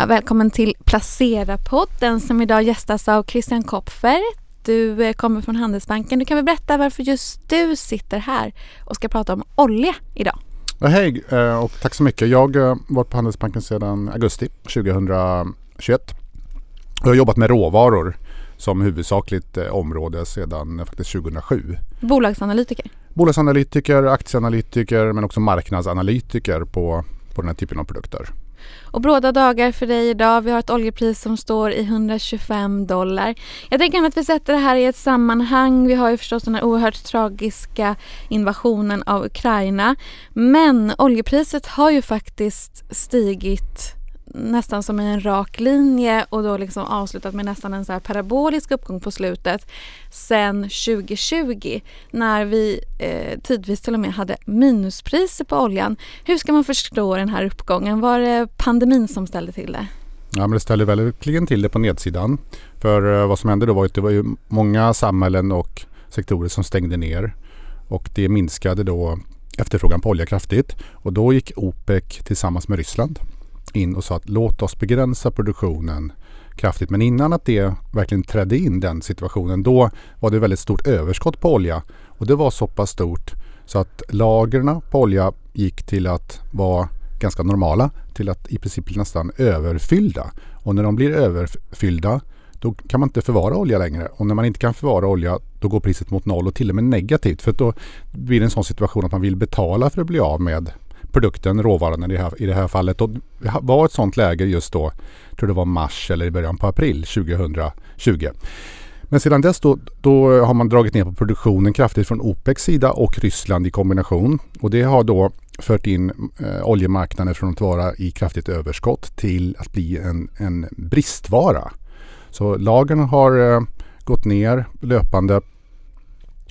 Ja, välkommen till Placera-podden som idag gästas av Christian Kopfer. Du eh, kommer från Handelsbanken. Du kan väl berätta varför just du sitter här och ska prata om olja idag? Ja, hej eh, och tack så mycket. Jag har varit på Handelsbanken sedan augusti 2021. Jag har jobbat med råvaror som huvudsakligt eh, område sedan faktiskt 2007. Bolagsanalytiker? Bolagsanalytiker, aktieanalytiker men också marknadsanalytiker på, på den här typen av produkter. Och bråda dagar för dig idag. Vi har ett oljepris som står i 125 dollar. Jag tänker att vi sätter det här i ett sammanhang. Vi har ju förstås den här oerhört tragiska invasionen av Ukraina. Men oljepriset har ju faktiskt stigit nästan som i en rak linje och då liksom avslutat med nästan en så här parabolisk uppgång på slutet sen 2020 när vi eh, tidvis till och med hade minuspriser på oljan. Hur ska man förstå den här uppgången? Var det pandemin som ställde till det? Ja, men det ställde verkligen till det på nedsidan. För eh, vad som hände då var att det var ju många samhällen och sektorer som stängde ner och det minskade då efterfrågan på olja kraftigt och då gick OPEC tillsammans med Ryssland in och sa att låt oss begränsa produktionen kraftigt. Men innan att det verkligen trädde in den situationen då var det väldigt stort överskott på olja. Och det var så pass stort så att lagren på olja gick till att vara ganska normala till att i princip nästan överfyllda. Och när de blir överfyllda då kan man inte förvara olja längre. Och när man inte kan förvara olja då går priset mot noll och till och med negativt. För då blir det en sån situation att man vill betala för att bli av med produkten, råvaran i det här, i det här fallet. Och det var ett sånt läge just då, jag tror det var mars eller i början på april 2020. Men sedan dess då, då, har man dragit ner på produktionen kraftigt från OPECs sida och Ryssland i kombination. Och det har då fört in eh, oljemarknaden från att vara i kraftigt överskott till att bli en, en bristvara. Så lagren har eh, gått ner löpande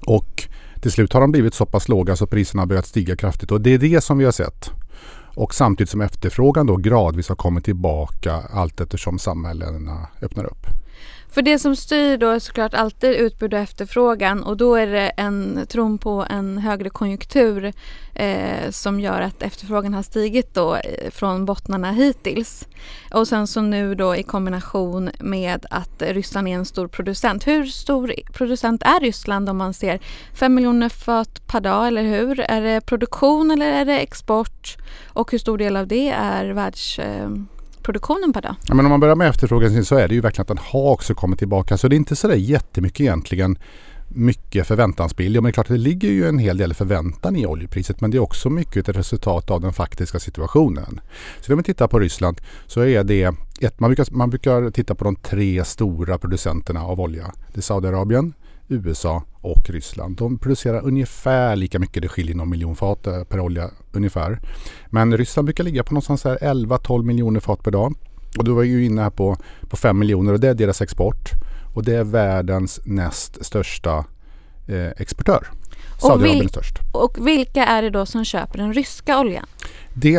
och till slut har de blivit så pass låga så priserna har börjat stiga kraftigt och det är det som vi har sett. Och samtidigt som efterfrågan då gradvis har kommit tillbaka allt eftersom samhällena öppnar upp. För det som styr då är såklart alltid utbud och efterfrågan och då är det en tron på en högre konjunktur eh, som gör att efterfrågan har stigit då eh, från bottnarna hittills. Och sen så nu då i kombination med att Ryssland är en stor producent. Hur stor producent är Ryssland om man ser 5 miljoner fat per dag eller hur? Är det produktion eller är det export? Och hur stor del av det är världs eh, produktionen per dag? Ja, men om man börjar med efterfrågan så är det ju verkligen att den har också kommit tillbaka. Så det är inte så där jättemycket egentligen mycket förväntansbild. Ja, men det är klart att det ligger ju en hel del förväntan i oljepriset men det är också mycket ett resultat av den faktiska situationen. Så om vi tittar på Ryssland så är det ett, man, brukar, man brukar titta på de tre stora producenterna av olja. Det är Saudiarabien, USA och Ryssland. De producerar ungefär lika mycket, det skiljer någon miljon fat eh, per olja ungefär. Men Ryssland brukar ligga på någonstans 11-12 miljoner fat per dag. Och då var ju inne här på, på 5 miljoner och det är deras export. Och det är världens näst största eh, exportör. Och, vil och vilka är det då som köper den ryska oljan? Det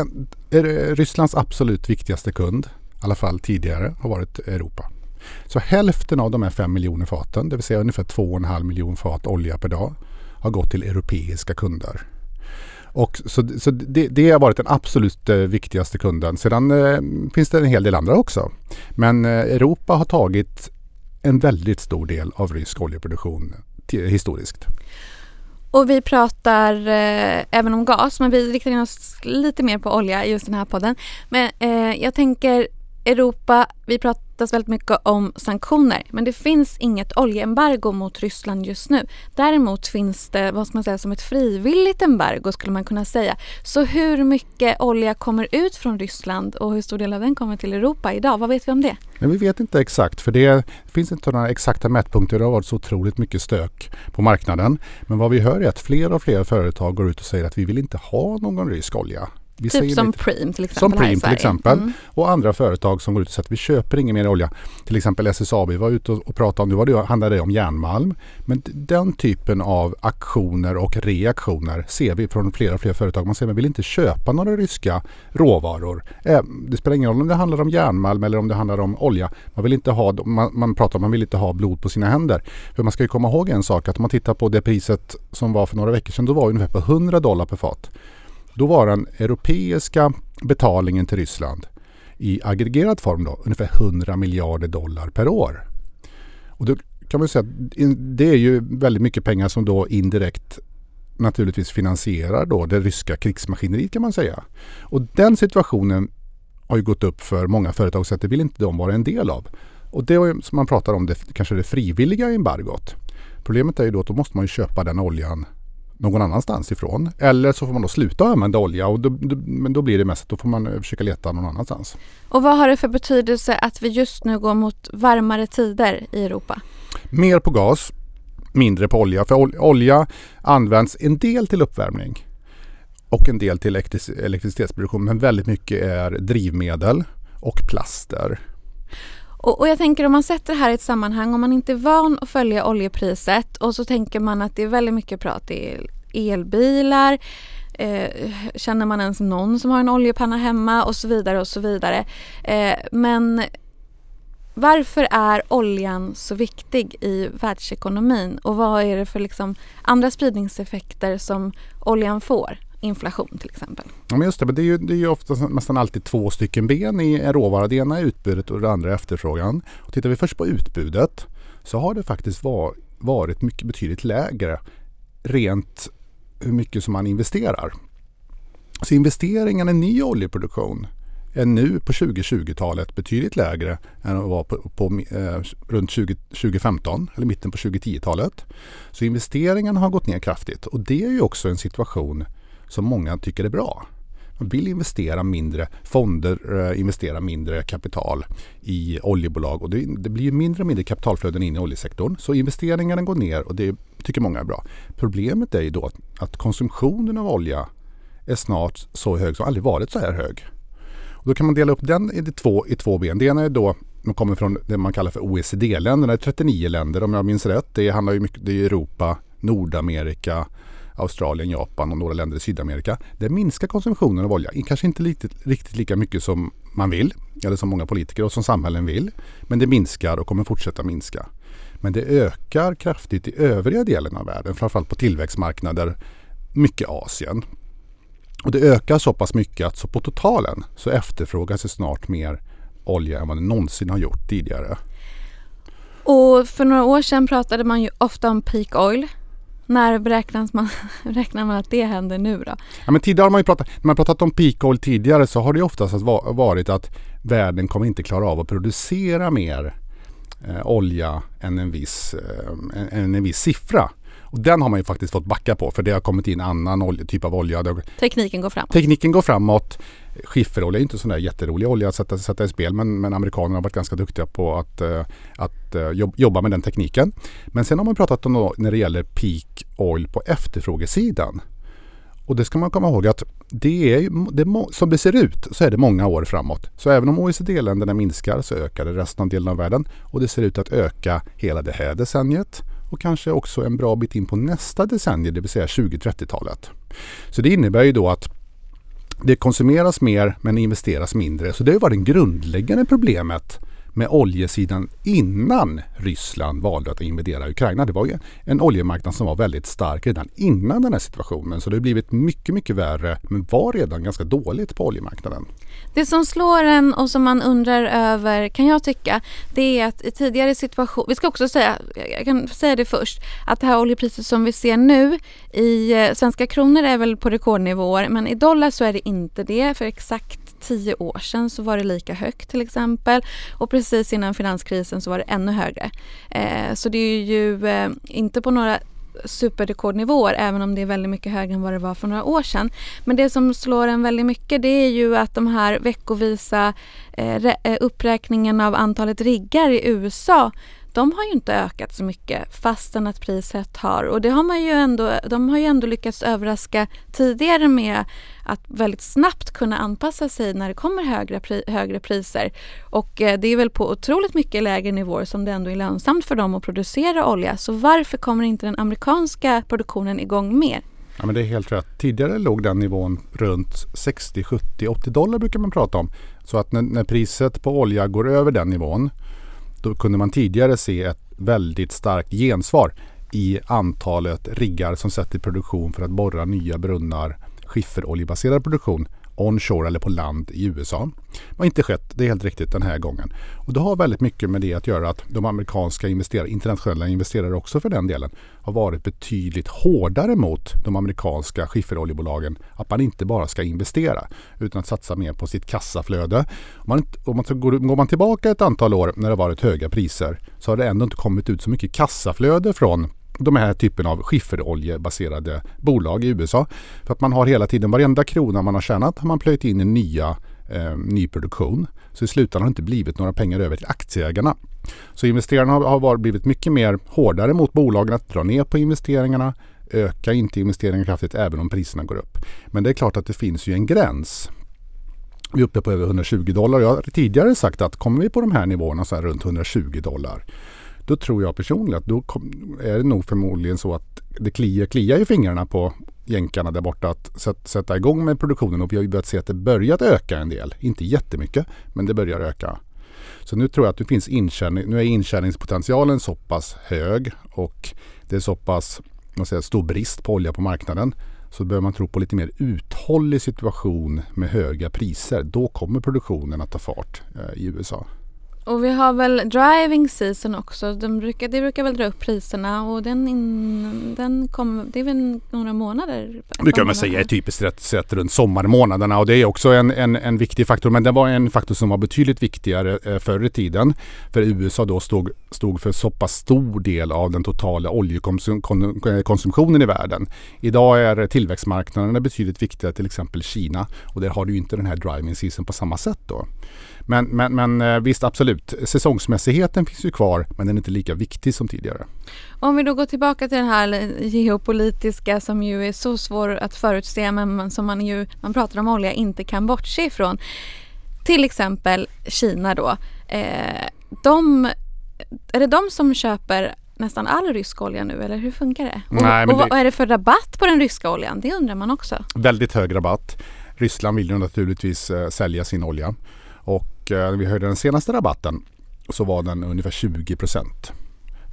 är Rysslands absolut viktigaste kund, i alla fall tidigare, har varit Europa. Så hälften av de här 5 miljoner faten, det vill säga ungefär 2,5 miljoner fat olja per dag, har gått till europeiska kunder. Och så så det, det har varit den absolut eh, viktigaste kunden. Sedan eh, finns det en hel del andra också. Men eh, Europa har tagit en väldigt stor del av rysk oljeproduktion historiskt. Och vi pratar eh, även om gas, men vi riktar in oss lite mer på olja i just den här podden. Men eh, jag tänker Europa, vi pratar pratas väldigt mycket om sanktioner men det finns inget oljeembargo mot Ryssland just nu. Däremot finns det vad ska man säga, som ett frivilligt embargo skulle man kunna säga. Så hur mycket olja kommer ut från Ryssland och hur stor del av den kommer till Europa idag? Vad vet vi om det? Men vi vet inte exakt för det finns inte några exakta mätpunkter. Det har varit så otroligt mycket stök på marknaden. Men vad vi hör är att fler och fler företag går ut och säger att vi vill inte ha någon rysk olja. Vi typ som lite, Preem till exempel. Som Preem till exempel. Mm. Och andra företag som går ut och säger att vi köper ingen mer olja. Till exempel SSAB var ute och, pratade om, nu var det, handlade det om järnmalm. Men den typen av aktioner och reaktioner ser vi från flera och fler företag. Man säger att man vill inte köpa några ryska råvaror. Eh, det spelar ingen roll om det handlar om järnmalm eller om det handlar om olja. Man vill inte ha, man, man pratar om man vill inte ha blod på sina händer. För man ska ju komma ihåg en sak att om man tittar på det priset som var för några veckor sedan. Då var det ungefär på 100 dollar per fat. Då var den europeiska betalningen till Ryssland i aggregerad form då, ungefär 100 miljarder dollar per år. Och då kan man säga att det är ju väldigt mycket pengar som då indirekt naturligtvis finansierar då det ryska krigsmaskineriet kan man säga. Och den situationen har ju gått upp för många företag så att det vill inte de vara en del av. Och det som man pratar om, det, kanske det frivilliga embargot. Problemet är ju då att då måste man ju köpa den oljan någon annanstans ifrån. Eller så får man då sluta använda olja och då, då, men då blir det mest att då får man försöka leta någon annanstans. Och vad har det för betydelse att vi just nu går mot varmare tider i Europa? Mer på gas, mindre på olja. För olja används en del till uppvärmning och en del till elektricitetsproduktion men väldigt mycket är drivmedel och plaster. Och, och, jag tänker om man sätter det här i ett sammanhang, om man inte är van att följa oljepriset och så tänker man att det är väldigt mycket prat i elbilar, eh, känner man ens någon som har en oljepanna hemma och så vidare och så vidare. Eh, men varför är oljan så viktig i världsekonomin och vad är det för liksom andra spridningseffekter som oljan får? Inflation till exempel. Ja, men just det, men det är ju, det är ju ofta nästan alltid två stycken ben i en råvara. Det ena är utbudet och det andra är efterfrågan. Och tittar vi först på utbudet så har det faktiskt var, varit mycket betydligt lägre rent hur mycket som man investerar. Så investeringarna i ny oljeproduktion är nu på 2020-talet betydligt lägre än vad var på, på eh, runt 20, 2015 eller mitten på 2010-talet. Så investeringarna har gått ner kraftigt och det är ju också en situation som många tycker är bra. Man vill investera mindre, fonder eh, investera mindre kapital i oljebolag och det, det, blir mindre och mindre kapitalflöden in i oljesektorn. Så investeringarna går ner och det tycker många är bra. Problemet är ju då att, att konsumtionen av olja är snart så hög som aldrig varit så här hög. Och då kan man dela upp den i två, i två ben. Det ena är då man kommer från det man kallar för OECD-länderna. Det är 39 länder om jag minns rätt. Det handlar ju mycket, det är Europa, Nordamerika, Australien, Japan och några länder i Sydamerika. Där minskar konsumtionen av olja. Kanske inte riktigt, riktigt lika mycket som man vill eller som många politiker och som samhällen vill. Men det minskar och kommer fortsätta minska. Men det ökar kraftigt i övriga delen av världen, framförallt på tillväxtmarknader, mycket Asien. Och det ökar så pass mycket att så på totalen så efterfrågas det snart mer olja än vad det någonsin har gjort tidigare. Och för några år sedan pratade man ju ofta om peak oil. När beräknas man, räknar man att det händer nu då? Ja, men tidigare har man ju pratat, när man pratat om peak oil tidigare så har det oftast varit att världen kommer inte klara av att producera mer eh, olja än en viss, eh, en, en viss siffra. Och den har man ju faktiskt fått backa på för det har kommit in annan olja, typ av olja. Tekniken går framåt. Tekniken går framåt. Skifferolja är inte sån där jätterolig olja att sätta, sätta i spel men, men amerikanerna har varit ganska duktiga på att, eh, att eh, jobba med den tekniken. Men sen har man pratat om när det gäller peak oil på efterfrågesidan. Och det ska man komma ihåg att det är, det, som det ser ut så är det många år framåt. Så även om OECD-länderna minskar så ökar det resten av delen av världen. Och det ser ut att öka hela det här decenniet och kanske också en bra bit in på nästa decennium, det vill säga 2030-talet. Så det innebär ju då att det konsumeras mer men investeras mindre. Så det var det grundläggande problemet med oljesidan innan Ryssland valde att invadera Ukraina. Det var ju en oljemarknad som var väldigt stark redan innan den här situationen. Så det har blivit mycket, mycket värre men var redan ganska dåligt på oljemarknaden. Det som slår en och som man undrar över kan jag tycka det är att i tidigare situation, vi ska också säga, jag kan säga det först, att det här oljepriset som vi ser nu i eh, svenska kronor är väl på rekordnivåer men i dollar så är det inte det för exakt tio år sedan så var det lika högt till exempel och precis innan finanskrisen så var det ännu högre. Eh, så det är ju eh, inte på några superrekordnivåer även om det är väldigt mycket högre än vad det var för några år sedan. Men det som slår en väldigt mycket det är ju att de här veckovisa eh, eh uppräkningen av antalet riggar i USA de har ju inte ökat så mycket fastän att priset har och det har man ju ändå, de har ju ändå lyckats överraska tidigare med att väldigt snabbt kunna anpassa sig när det kommer högre, pri, högre priser. Och eh, det är väl på otroligt mycket lägre nivåer som det ändå är lönsamt för dem att producera olja. Så varför kommer inte den amerikanska produktionen igång mer? Ja, men det är helt rätt. Tidigare låg den nivån runt 60, 70, 80 dollar brukar man prata om. Så att när, när priset på olja går över den nivån då kunde man tidigare se ett väldigt starkt gensvar i antalet riggar som sätter i produktion för att borra nya brunnar, skifferoljebaserad produktion onshore eller på land i USA. Det har inte skett, det är helt riktigt, den här gången. Och det har väldigt mycket med det att göra att de amerikanska investerare, internationella investerare också för den delen, har varit betydligt hårdare mot de amerikanska skifferoljebolagen. Att man inte bara ska investera utan att satsa mer på sitt kassaflöde. Om man, om man går, går man tillbaka ett antal år när det varit höga priser så har det ändå inte kommit ut så mycket kassaflöde från de här typen av skifferoljebaserade bolag i USA. För att man har hela tiden, varenda krona man har tjänat har man plöjt in i nya, eh, ny produktion. Så i slutändan har det inte blivit några pengar över till aktieägarna. Så investerarna har, har blivit mycket mer hårdare mot bolagen att dra ner på investeringarna, öka inte investeringarna kraftigt även om priserna går upp. Men det är klart att det finns ju en gräns. Vi är uppe på över 120 dollar. Jag har tidigare sagt att kommer vi på de här nivåerna så här runt 120 dollar då tror jag personligen att då är det nog förmodligen så att det kliar, kliar i fingrarna på jänkarna där borta att sätta igång med produktionen och vi har ju börjat se att det börjat öka en del. Inte jättemycket, men det börjar öka. Så nu tror jag att det finns intjäning, nu är intjäningspotentialen så pass hög och det är så pass man säger, stor brist på olja på marknaden. Så behöver man tro på lite mer uthållig situation med höga priser. Då kommer produktionen att ta fart eh, i USA. Och vi har väl driving season också. Den brukar, det brukar väl dra upp priserna och den, in, den kom, det är väl några månader? Brukar man säga är typiskt rätt sett runt sommarmånaderna och det är också en, en, en viktig faktor. Men det var en faktor som var betydligt viktigare eh, förr i tiden. För USA då stod, stod för så pass stor del av den totala oljekonsumtionen eh, i världen. Idag är tillväxtmarknaderna betydligt viktigare, till exempel Kina. Och där har du inte den här driving season på samma sätt då. Men, men, men eh, visst absolut, säsongsmässigheten finns ju kvar men den är inte lika viktig som tidigare. Om vi då går tillbaka till den här geopolitiska som ju är så svår att förutse men som man ju, man pratar om olja, inte kan bortse ifrån. Till exempel Kina då. Eh, de, är det de som köper nästan all rysk olja nu eller hur funkar det? Nej, och, och vad är det för rabatt på den ryska oljan? Det undrar man också. Väldigt hög rabatt. Ryssland vill ju naturligtvis eh, sälja sin olja och Eh, när vi höjde den senaste rabatten så var den ungefär 20 procent.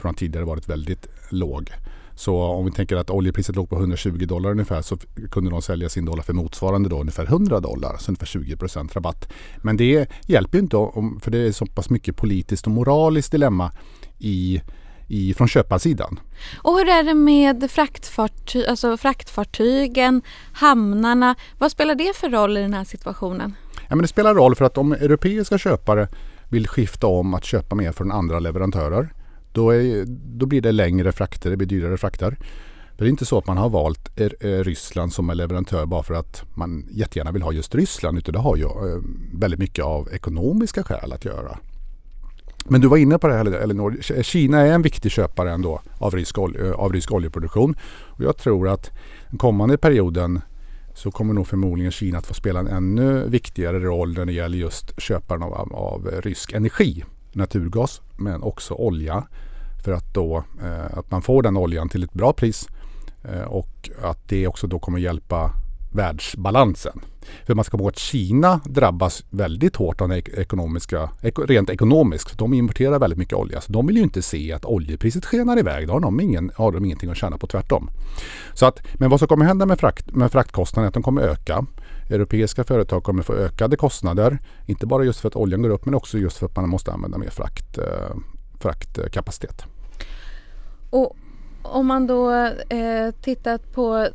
Från att tidigare varit väldigt låg. Så om vi tänker att oljepriset låg på 120 dollar ungefär så kunde de sälja sin dollar för motsvarande då ungefär 100 dollar. Så ungefär 20 procent rabatt. Men det hjälper ju inte om, för det är så pass mycket politiskt och moraliskt dilemma i i, från köparsidan. Och hur är det med fraktfarty alltså fraktfartygen, hamnarna? Vad spelar det för roll i den här situationen? Ja, men det spelar roll för att om europeiska köpare vill skifta om att köpa mer från andra leverantörer då, är, då blir det längre frakter, det blir dyrare frakter. det är inte så att man har valt eh, eh, Ryssland som en leverantör bara för att man jättegärna vill ha just Ryssland utan det har ju eh, väldigt mycket av ekonomiska skäl att göra. Men du var inne på det här Elinor. Kina är en viktig köpare ändå av rysk, av rysk oljeproduktion. Och jag tror att den kommande perioden så kommer nog förmodligen Kina att få spela en ännu viktigare roll när det gäller just köparen av, av rysk energi. Naturgas men också olja. För att då eh, att man får den oljan till ett bra pris eh, och att det också då kommer hjälpa världsbalansen. För man ska komma ihåg att Kina drabbas väldigt hårt av den ekonomiska, rent ekonomiskt. de importerar väldigt mycket olja. Så de vill ju inte se att oljepriset skenar iväg. Då har de, ingen, har de ingenting att tjäna på, tvärtom. Så att, men vad som kommer hända med, frakt, med fraktkostnaderna är att de kommer öka. Europeiska företag kommer få ökade kostnader. Inte bara just för att oljan går upp men också just för att man måste använda mer frakt, eh, fraktkapacitet. Och om man då eh, tittar på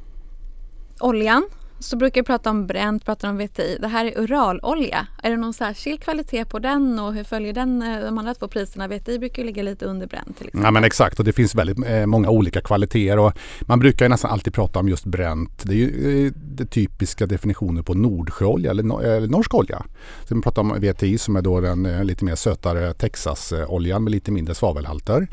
oljan så brukar vi prata om bränt, prata om VTI. Det här är Uralolja. Är det någon särskild kvalitet på den och hur följer den eh, de andra två priserna? VTI brukar ligga lite under bränt till exempel. Ja men exakt och det finns väldigt eh, många olika kvaliteter och man brukar nästan alltid prata om just bränt. Det är ju eh, det typiska definitionen på Nordsjöolja eller, no eller norsk olja. Så man pratar om VTI som är då den eh, lite mer sötare Texasoljan med lite mindre svavelhalter.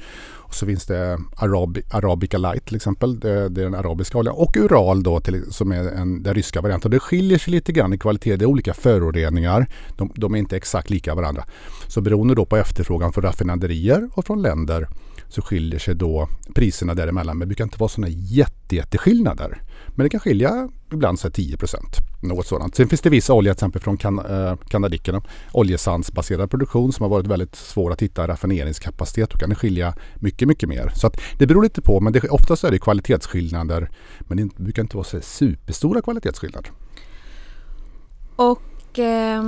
Och så finns det Arabi, Arabica Light till exempel. Det, det, är den arabiska oljan. Och Ural då till, som är en, den ryska varianten. Det skiljer sig lite grann i kvalitet. Det är olika föroreningar. De, de är inte exakt lika varandra. Så beroende då på efterfrågan från raffinaderier och från länder så skiljer sig då priserna däremellan. Men det brukar inte vara sådana jätte, jätteskillnader. Men det kan skilja ibland så 10 något sådant. Sen finns det vissa olja, till exempel från kan, eh, kanadikerna. Oljesandsbaserad produktion som har varit väldigt svår att hitta raffineringskapacitet. Då kan det skilja mycket, mycket mer. Så att det beror lite på. Men det, oftast är det kvalitetsskillnader. Men det brukar inte vara så superstora kvalitetsskillnader. Och eh,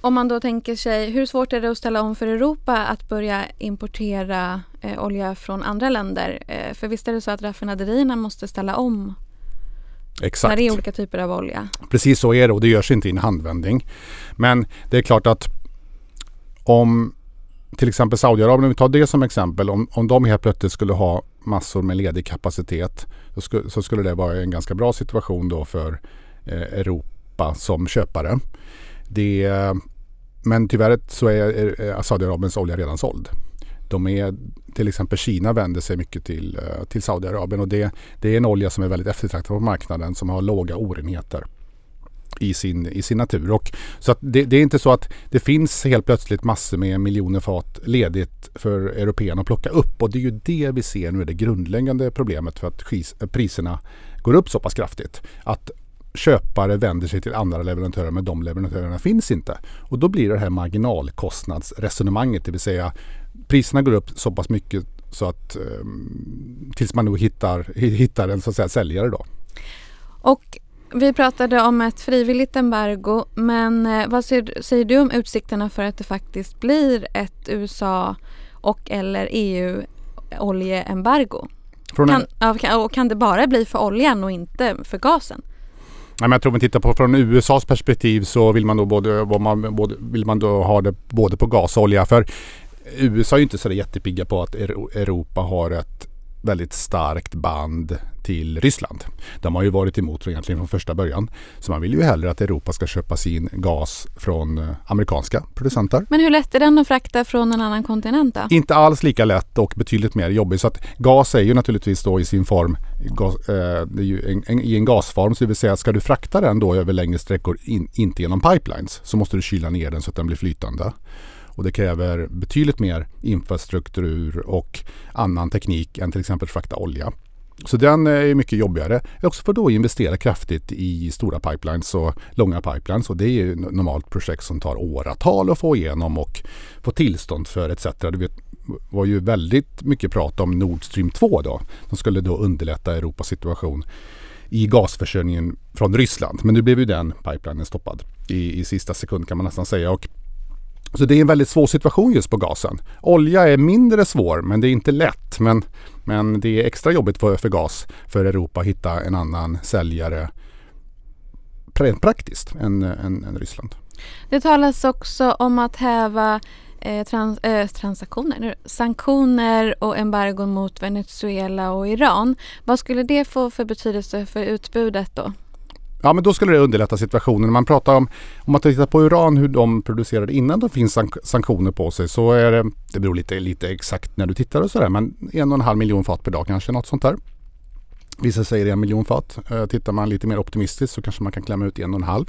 om man då tänker sig, hur svårt är det att ställa om för Europa att börja importera eh, olja från andra länder? Eh, för visst är det så att raffinaderierna måste ställa om Exakt. när det är olika typer av olja? Precis så är det och det görs inte i en handvändning. Men det är klart att om till exempel Saudiarabien, om vi tar det som exempel, om, om de helt plötsligt skulle ha massor med ledig kapacitet så skulle, så skulle det vara en ganska bra situation då för eh, Europa som köpare. Det, men tyvärr så är, är Saudiarabiens olja redan såld. De är, till exempel Kina vänder sig mycket till, eh, till Saudiarabien och det, det är en olja som är väldigt eftertraktad på marknaden som har låga orenheter i sin, i sin natur. Och, så att det, det, är inte så att det finns helt plötsligt massor med miljoner fat ledigt för européerna att plocka upp. Och det är ju det vi ser nu är det grundläggande problemet för att priserna går upp så pass kraftigt. Att köpare vänder sig till andra leverantörer men de leverantörerna finns inte. Och då blir det här marginalkostnadsresonemanget, det vill säga priserna går upp så pass mycket så att um, tills man nog hittar, hittar en så att säga, säljare då. Och vi pratade om ett frivilligt embargo men eh, vad säger du om utsikterna för att det faktiskt blir ett USA och eller EU oljeembargo? Kan, och kan det bara bli för oljan och inte för gasen? Nej, men jag tror om vi tittar på från USAs perspektiv så vill man då, både, man, både, vill man då ha det både på gas och olja. För USA är ju inte så jättepigga på att Europa har ett väldigt starkt band till Ryssland. De har ju varit emot egentligen från första början. Så man vill ju hellre att Europa ska köpa sin gas från eh, amerikanska producenter. Men hur lätt är den att frakta från en annan kontinent då? Inte alls lika lätt och betydligt mer jobbig. Så att gas är ju naturligtvis då i sin form gas, eh, en, en, i en gasform. Så det vill säga ska du frakta den då över längre sträckor in, inte genom pipelines så måste du kyla ner den så att den blir flytande. Och det kräver betydligt mer infrastruktur och annan teknik än till exempel frakta olja. Så den eh, är mycket jobbigare. Jag också får då investera kraftigt i stora pipelines och långa pipelines. Och det är ju normalt projekt som tar åratal att få igenom och få tillstånd för etc. Det var ju väldigt mycket prat om Nord Stream 2 då. Som skulle då underlätta Europas situation i gasförsörjningen från Ryssland. Men nu blev ju den pipelinen stoppad i, i sista sekund kan man nästan säga. Och så det är en väldigt svår situation just på gasen. Olja är mindre svår men det är inte lätt. Men, men det är extra jobbigt för, för gas för Europa att hitta en annan säljare rent praktiskt än, än, än Ryssland. Det talas också om att häva eh, trans, eh, transaktioner, sanktioner och embargon mot Venezuela och Iran. Vad skulle det få för betydelse för utbudet då? Ja men då skulle det underlätta situationen. Man pratar om, om man tittar på uran hur de producerade innan det finns sank sanktioner på sig så är det, det beror lite, lite exakt när du tittar och sådär men en och en halv miljon fat per dag kanske något sånt där. Vissa säger en miljon fat. Eh, tittar man lite mer optimistiskt så kanske man kan klämma ut en och en halv.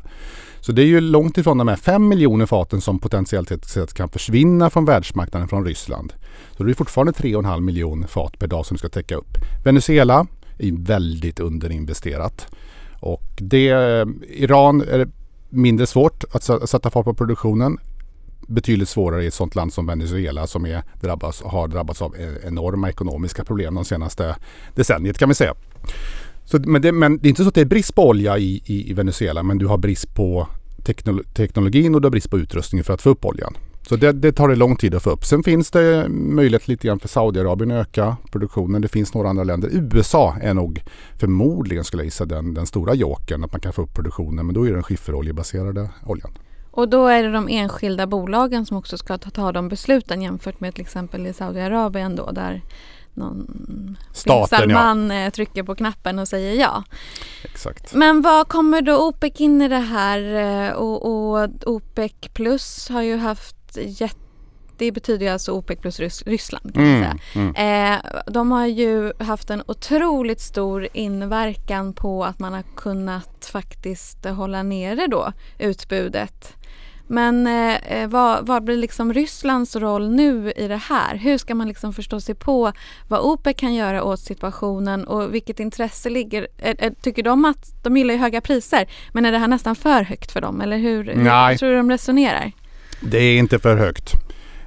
Så det är ju långt ifrån de här fem miljoner faten som potentiellt sett kan försvinna från världsmarknaden från Ryssland. Så det är fortfarande tre och en halv miljon fat per dag som ska täcka upp. Venezuela är väldigt underinvesterat. Och det, Iran är mindre svårt att sätta fart på produktionen. Betydligt svårare i ett sådant land som Venezuela som är, drabbas, har drabbats av e-, enorma ekonomiska problem de senaste decenniet kan vi säga. Så, men, det, men det är inte så att det är brist på olja i, i, i Venezuela men du har brist på teknologin och du har brist på utrustning för att få upp oljan. Så det, det, tar det lång tid att få upp. Sen finns det möjlighet lite grann för Saudiarabien att öka produktionen. Det finns några andra länder. USA är nog förmodligen skulle jag gissa den, den stora jokern att man kan få upp produktionen. Men då är det den skifferoljebaserade oljan. Och då är det de enskilda bolagen som också ska ta, ta de besluten jämfört med till exempel i Saudiarabien då där någon Staten, Salman ja. Eh, trycker på knappen och säger ja. Exakt. Men vad kommer då OPEC in i det här? Eh, och, och OPEC plus har ju haft jätte det betyder ju alltså OPEC plus Ryssland kan mm, säga. Mm. Eh, de har ju haft en otroligt stor inverkan på att man har kunnat faktiskt hålla nere då utbudet. Men eh, eh, vad, vad, blir liksom Rysslands roll nu i det här? Hur ska man liksom förstå sig på vad OPEC kan göra åt situationen och vilket intresse ligger... Är, är, tycker de att de gillar ju höga priser men är det här nästan för högt för dem eller hur, hur tror du de resonerar? Det är inte för högt.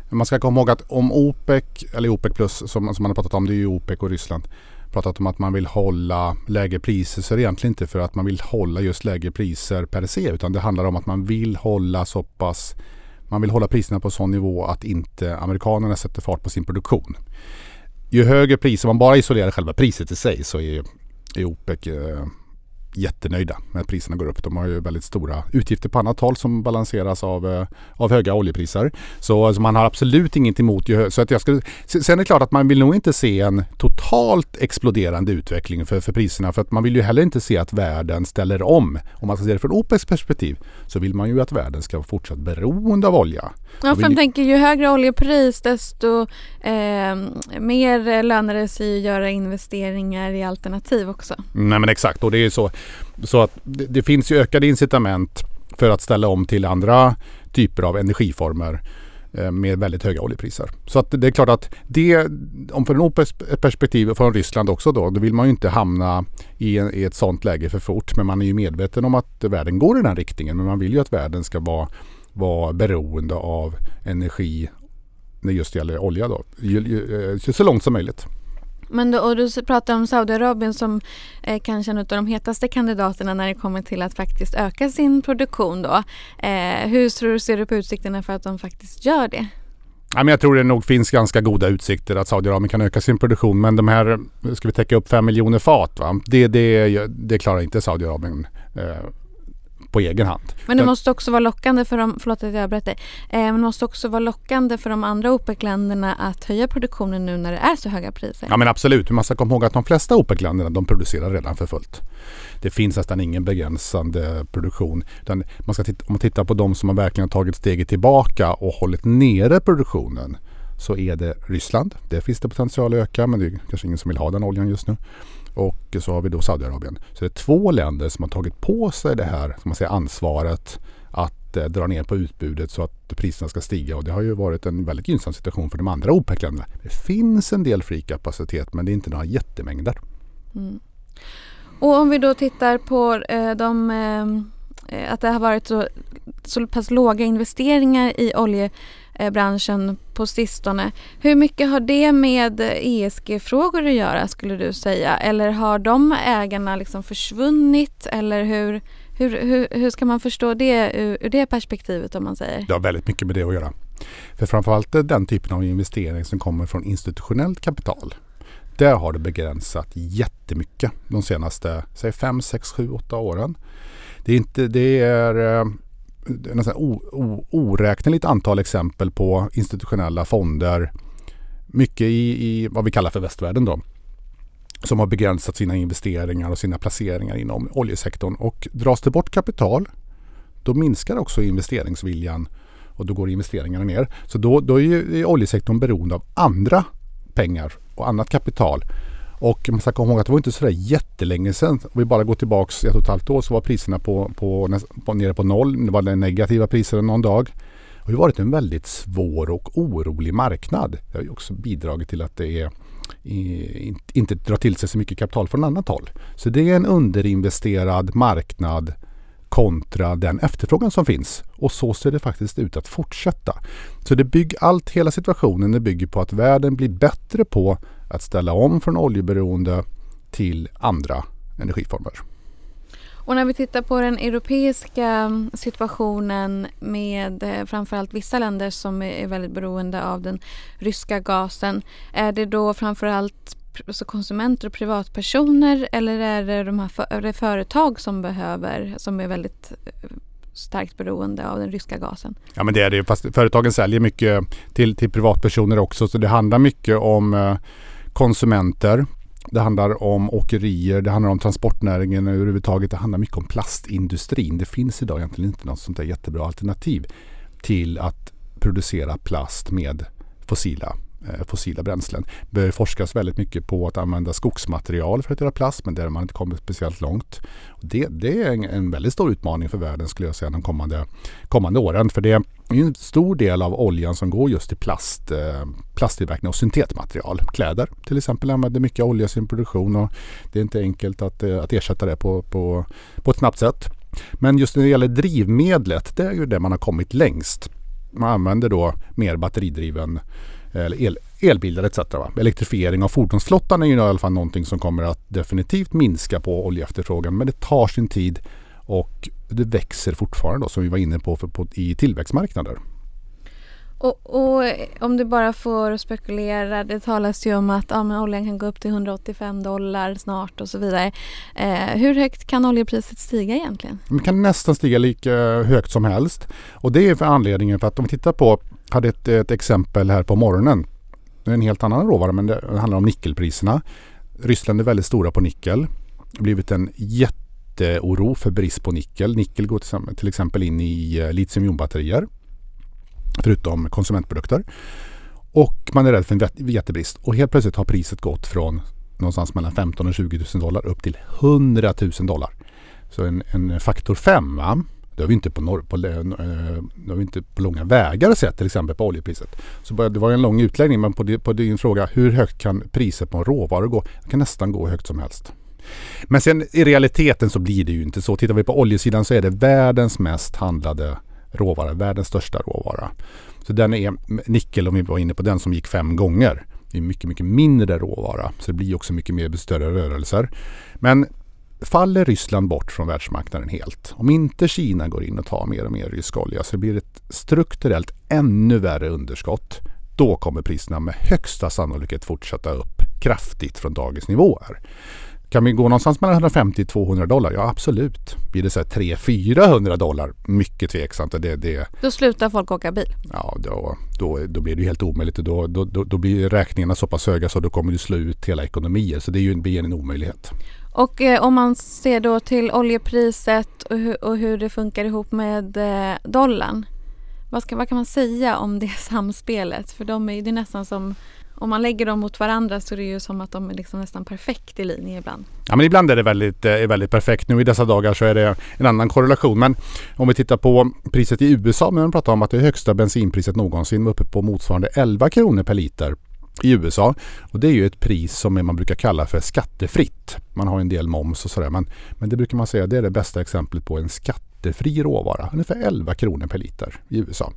Man ska komma ihåg att om OPEC, eller OPEC plus som, som man har pratat om, det är ju OPEC och Ryssland. pratat om att man vill hålla lägre priser så är det egentligen inte för att man vill hålla just lägre priser per se utan det handlar om att man vill hålla så pass man vill hålla priserna på sån nivå att inte amerikanerna sätter fart på sin produktion. Ju högre priser, om man bara isolerar själva priset i sig så är, är OPEC eh, jättenöjda med att priserna går upp. De har ju väldigt stora utgifter på annat håll som balanseras av, eh, av höga oljepriser. Så alltså man har absolut inget emot så att jag skulle, Sen är det klart att man vill nog inte se en totalt exploderande utveckling för, för priserna för att man vill ju heller inte se att världen ställer om. Om man ska se det från OPECs perspektiv så vill man ju att världen ska vara fortsatt beroende av olja. Ja, för jag tänker ju högre oljepris desto eh, mer lönar det sig att göra investeringar i alternativ också. Nej men exakt och det är så så att det, det finns ju ökade incitament för att ställa om till andra typer av energiformer eh, med väldigt höga oljepriser. Så att det är klart att det, om från OPECs perspektiv och från Ryssland också då, då vill man ju inte hamna i, en, i ett sånt läge för fort. Men man är ju medveten om att världen går i den riktningen. Men man vill ju att världen ska vara, vara beroende av energi när just det gäller olja då, eh, så långt som möjligt. Men då, och du pratar om Saudiarabien som eh, kanske en av de hetaste kandidaterna när det kommer till att faktiskt öka sin produktion då. Eh, hur tror du, ser du på utsikterna för att de faktiskt gör det? Ja, men jag tror det nog finns ganska goda utsikter att Saudiarabien kan öka sin produktion. Men de här, ska vi täcka upp 5 miljoner fat, va? Det, det, det klarar inte Saudiarabien eh, på egen hand. Men det måste också vara lockande för de, förlåt att jag berättar, eh, men det måste också vara lockande för de andra OPEC-länderna att höja produktionen nu när det är så höga priser. Ja men absolut, man ska komma ihåg att de flesta OPEC-länderna de producerar redan för fullt. Det finns nästan ingen begränsande produktion. Man ska titta, om man tittar på de som har verkligen tagit steget tillbaka och hållit nere produktionen så är det Ryssland. Där finns det potential att öka men det är kanske ingen som vill ha den oljan just nu. Och så har vi då Saudiarabien. Så det är två länder som har tagit på sig det här man säger, ansvaret att eh, dra ner på utbudet så att priserna ska stiga. Och det har ju varit en väldigt gynnsam situation för de andra OPEC-länderna. Det finns en del fri kapacitet men det är inte några jättemängder. Mm. Och om vi då tittar på eh, de, eh, att det har varit så, så pass låga investeringar i olje Eh, branschen på sistone. Hur mycket har det med ESG-frågor att göra skulle du säga? Eller har de ägarna liksom försvunnit? Eller hur, hur, hur, hur ska man förstå det ur, ur det perspektivet om man säger? Det har väldigt mycket med det att göra. För framförallt den typen av investering som kommer från institutionellt kapital. Där har det begränsat jättemycket de senaste säg 5, 6, 7, 8 åren. Det är, inte, det är eh, eh, nästan oräkneligt antal exempel på institutionella fonder. Mycket i, i vad vi kallar för västvärlden då. Som har begränsat sina investeringar och sina placeringar inom oljesektorn. Och dras det bort kapital då minskar också investeringsviljan och då går investeringarna ner. Så då, då är, ju, är oljesektorn beroende av andra pengar och annat kapital och man ska komma ihåg att det var inte så där jättelänge sedan. Om vi bara går tillbaks ett och ett halvt år så var priserna på, på, på, nere på noll. Det var negativa priser någon dag. Det har varit en väldigt svår och orolig marknad. Det har ju också bidragit till att det är inte drar till sig så mycket kapital från annat håll. Så det är en underinvesterad marknad kontra den efterfrågan som finns. Och så ser det faktiskt ut att fortsätta. Så det bygger allt, hela situationen det bygger på att världen blir bättre på att ställa om från oljeberoende till andra energiformer. Och när vi tittar på den europeiska situationen med eh, framförallt vissa länder som är väldigt beroende av den ryska gasen. Är det då framförallt alltså konsumenter och privatpersoner eller är det, de här är det företag som behöver, som är väldigt eh, starkt beroende av den ryska gasen. Ja men det är det fast företagen säljer mycket till, till privatpersoner också så det handlar mycket om eh, konsumenter. Det handlar om åkerier, det handlar om transportnäringen överhuvudtaget. Det handlar mycket om plastindustrin. Det finns idag egentligen inte något sånt där jättebra alternativ till att producera plast med fossila Eh, fossila bränslen. Det börjar forskas väldigt mycket på att använda skogsmaterial för att göra plast men där har man inte kommit speciellt långt. Det, det är en, en, väldigt stor utmaning för världen skulle jag säga de kommande, kommande åren. För det är en stor del av oljan som går just till plast, eh, plasttillverkning och syntetmaterial. Kläder till exempel använder mycket olja i sin produktion och det är inte enkelt att, eh, att ersätta det på, på, på ett snabbt sätt. Men just när det gäller drivmedlet, det är ju det man har kommit längst. Man använder då mer batteridriven Eh, eller el, elbilar etc. Va? Elektrifiering av fordonsflottan är ju i alla fall någonting som kommer att definitivt minska på oljeefterfrågan men det tar sin tid och det växer fortfarande då, som vi var inne på, för, på i tillväxtmarknader. Och, och, om du bara får spekulera, det talas ju om att ja, men oljan kan gå upp till 185 dollar snart och så vidare. Eh, hur högt kan oljepriset stiga egentligen? Det kan nästan stiga lika högt som helst. Och det är för anledningen för att om vi tittar på, hade ett, ett exempel här på morgonen. Det är en helt annan råvara men det handlar om nickelpriserna. Ryssland är väldigt stora på nickel. Det har blivit en jätteoro för brist på nickel. Nickel går till exempel in i eh, litiumjonbatterier förutom konsumentprodukter. Och man är rädd för en jättebrist. Och helt plötsligt har priset gått från någonstans mellan 15 och 20 000 dollar upp till 100 000 dollar. Så en, en faktor 5 va? Det har vi inte på, norr, på, eh, det har vi inte på långa vägar sett till exempel på oljepriset. Så det var en lång utläggning men på, på din fråga hur högt kan priset på en råvara gå? Det kan nästan gå högt som helst. Men sen i realiteten så blir det ju inte så. Tittar vi på oljesidan så är det världens mest handlade råvara, världens största råvara. Så den är nickel, om vi var inne på den, som gick fem gånger. Det är mycket, mycket mindre råvara. Så det blir också mycket mer större rörelser. Men faller Ryssland bort från världsmarknaden helt, om inte Kina går in och tar mer och mer rysk olja så det blir ett strukturellt ännu värre underskott. Då kommer priserna med högsta sannolikhet fortsätta upp kraftigt från dagens nivåer. Kan vi gå någonstans mellan 150 200 dollar? Ja absolut. Blir det så 300-400 dollar? Mycket tveksamt. Det, det... Då slutar folk åka bil? Ja, då, då, då blir det helt omöjligt. Då, då, då, blir räkningarna så pass höga så då kommer det slå ut hela ekonomier. Så det är ju blir en omöjlighet. Och eh, om man ser då till oljepriset och, hu och hur det funkar ihop med eh, dollarn. Vad, ska, vad kan man säga om det samspelet? För de är, det är nästan som om man lägger dem mot varandra så är det ju som att de är liksom nästan perfekt i linje ibland. Ja men ibland är det väldigt, eh, är väldigt perfekt. Nu i dessa dagar så är det en annan korrelation. Men om vi tittar på priset i USA, men man pratar om att det högsta bensinpriset någonsin var uppe på motsvarande 11 kronor per liter i USA. Och det är ju ett pris som man brukar kalla för skattefritt. Man har en del moms och sådär. Men, men det brukar man säga det är det bästa exemplet på en skattefri råvara. Ungefär 11 kronor per liter i USA.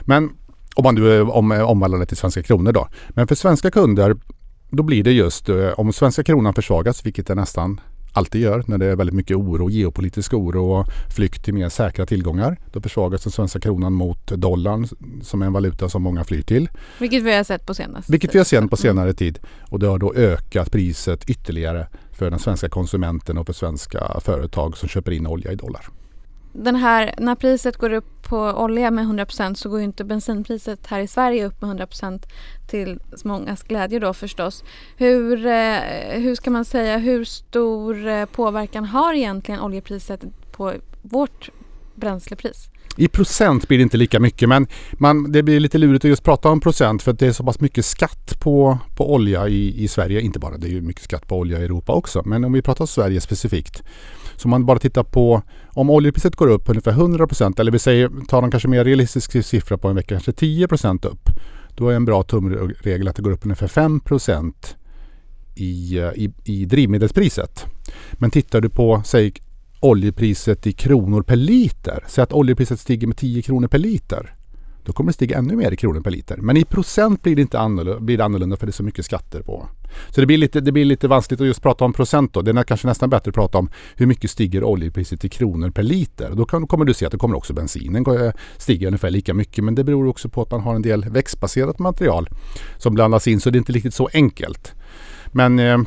Men om man nu om, omvandlar det till svenska kronor då. Men för svenska kunder då blir det just eh, om svenska kronan försvagas, vilket det nästan alltid gör när det är väldigt mycket oro, geopolitisk oro och flykt till mer säkra tillgångar. Då försvagas den svenska kronan mot dollarn som är en valuta som många flyr till. Vilket vi har sett på senaste Vilket vi har sett på senare tid. Och det har då ökat priset ytterligare för den svenska konsumenten och för svenska företag som köper in olja i dollar den här, när priset går upp på olja med 100% så går ju inte bensinpriset här i Sverige upp med 100% till mångas glädje då förstås. Hur, eh, hur ska man säga, hur stor eh, påverkan har egentligen oljepriset på vårt bränslepris? I procent blir det inte lika mycket men man, det blir lite lurigt att just prata om procent för att det är så pass mycket skatt på, på olja i, i Sverige. Inte bara, det är ju mycket skatt på olja i Europa också. Men om vi pratar Sverige specifikt. Så om man bara tittar på om oljepriset går upp ungefär 100 procent. eller vi säger, tar en kanske mer realistisk siffra på en vecka, kanske 10 procent upp. Då är en bra tumregel att det går upp ungefär 5 i, eh, i, i drivmedelspriset. Men tittar du på, säg oljepriset i kronor per liter. Säg att oljepriset stiger med 10 kronor per liter. Då kommer det stiga ännu mer i kronor per liter. Men i procent blir det inte annorlunda, blir det annorlunda för det är så mycket skatter på. Så det blir lite, det blir lite vanskligt att just prata om procent då. Det är kanske nästan bättre att prata om hur mycket stiger oljepriset i kronor per liter. Då kan, kommer du se att det kommer också bensinen eh, stiga ungefär lika mycket. Men det beror också på att man har en del växtbaserat material som blandas in så det är inte riktigt så enkelt. Men eh,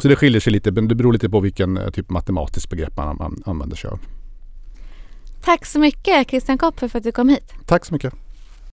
så det skiljer sig lite, men det beror lite på vilken eh, typ matematisk begrepp man använder sig av. Tack så mycket Christian Kopfer för att du kom hit. Tack så mycket.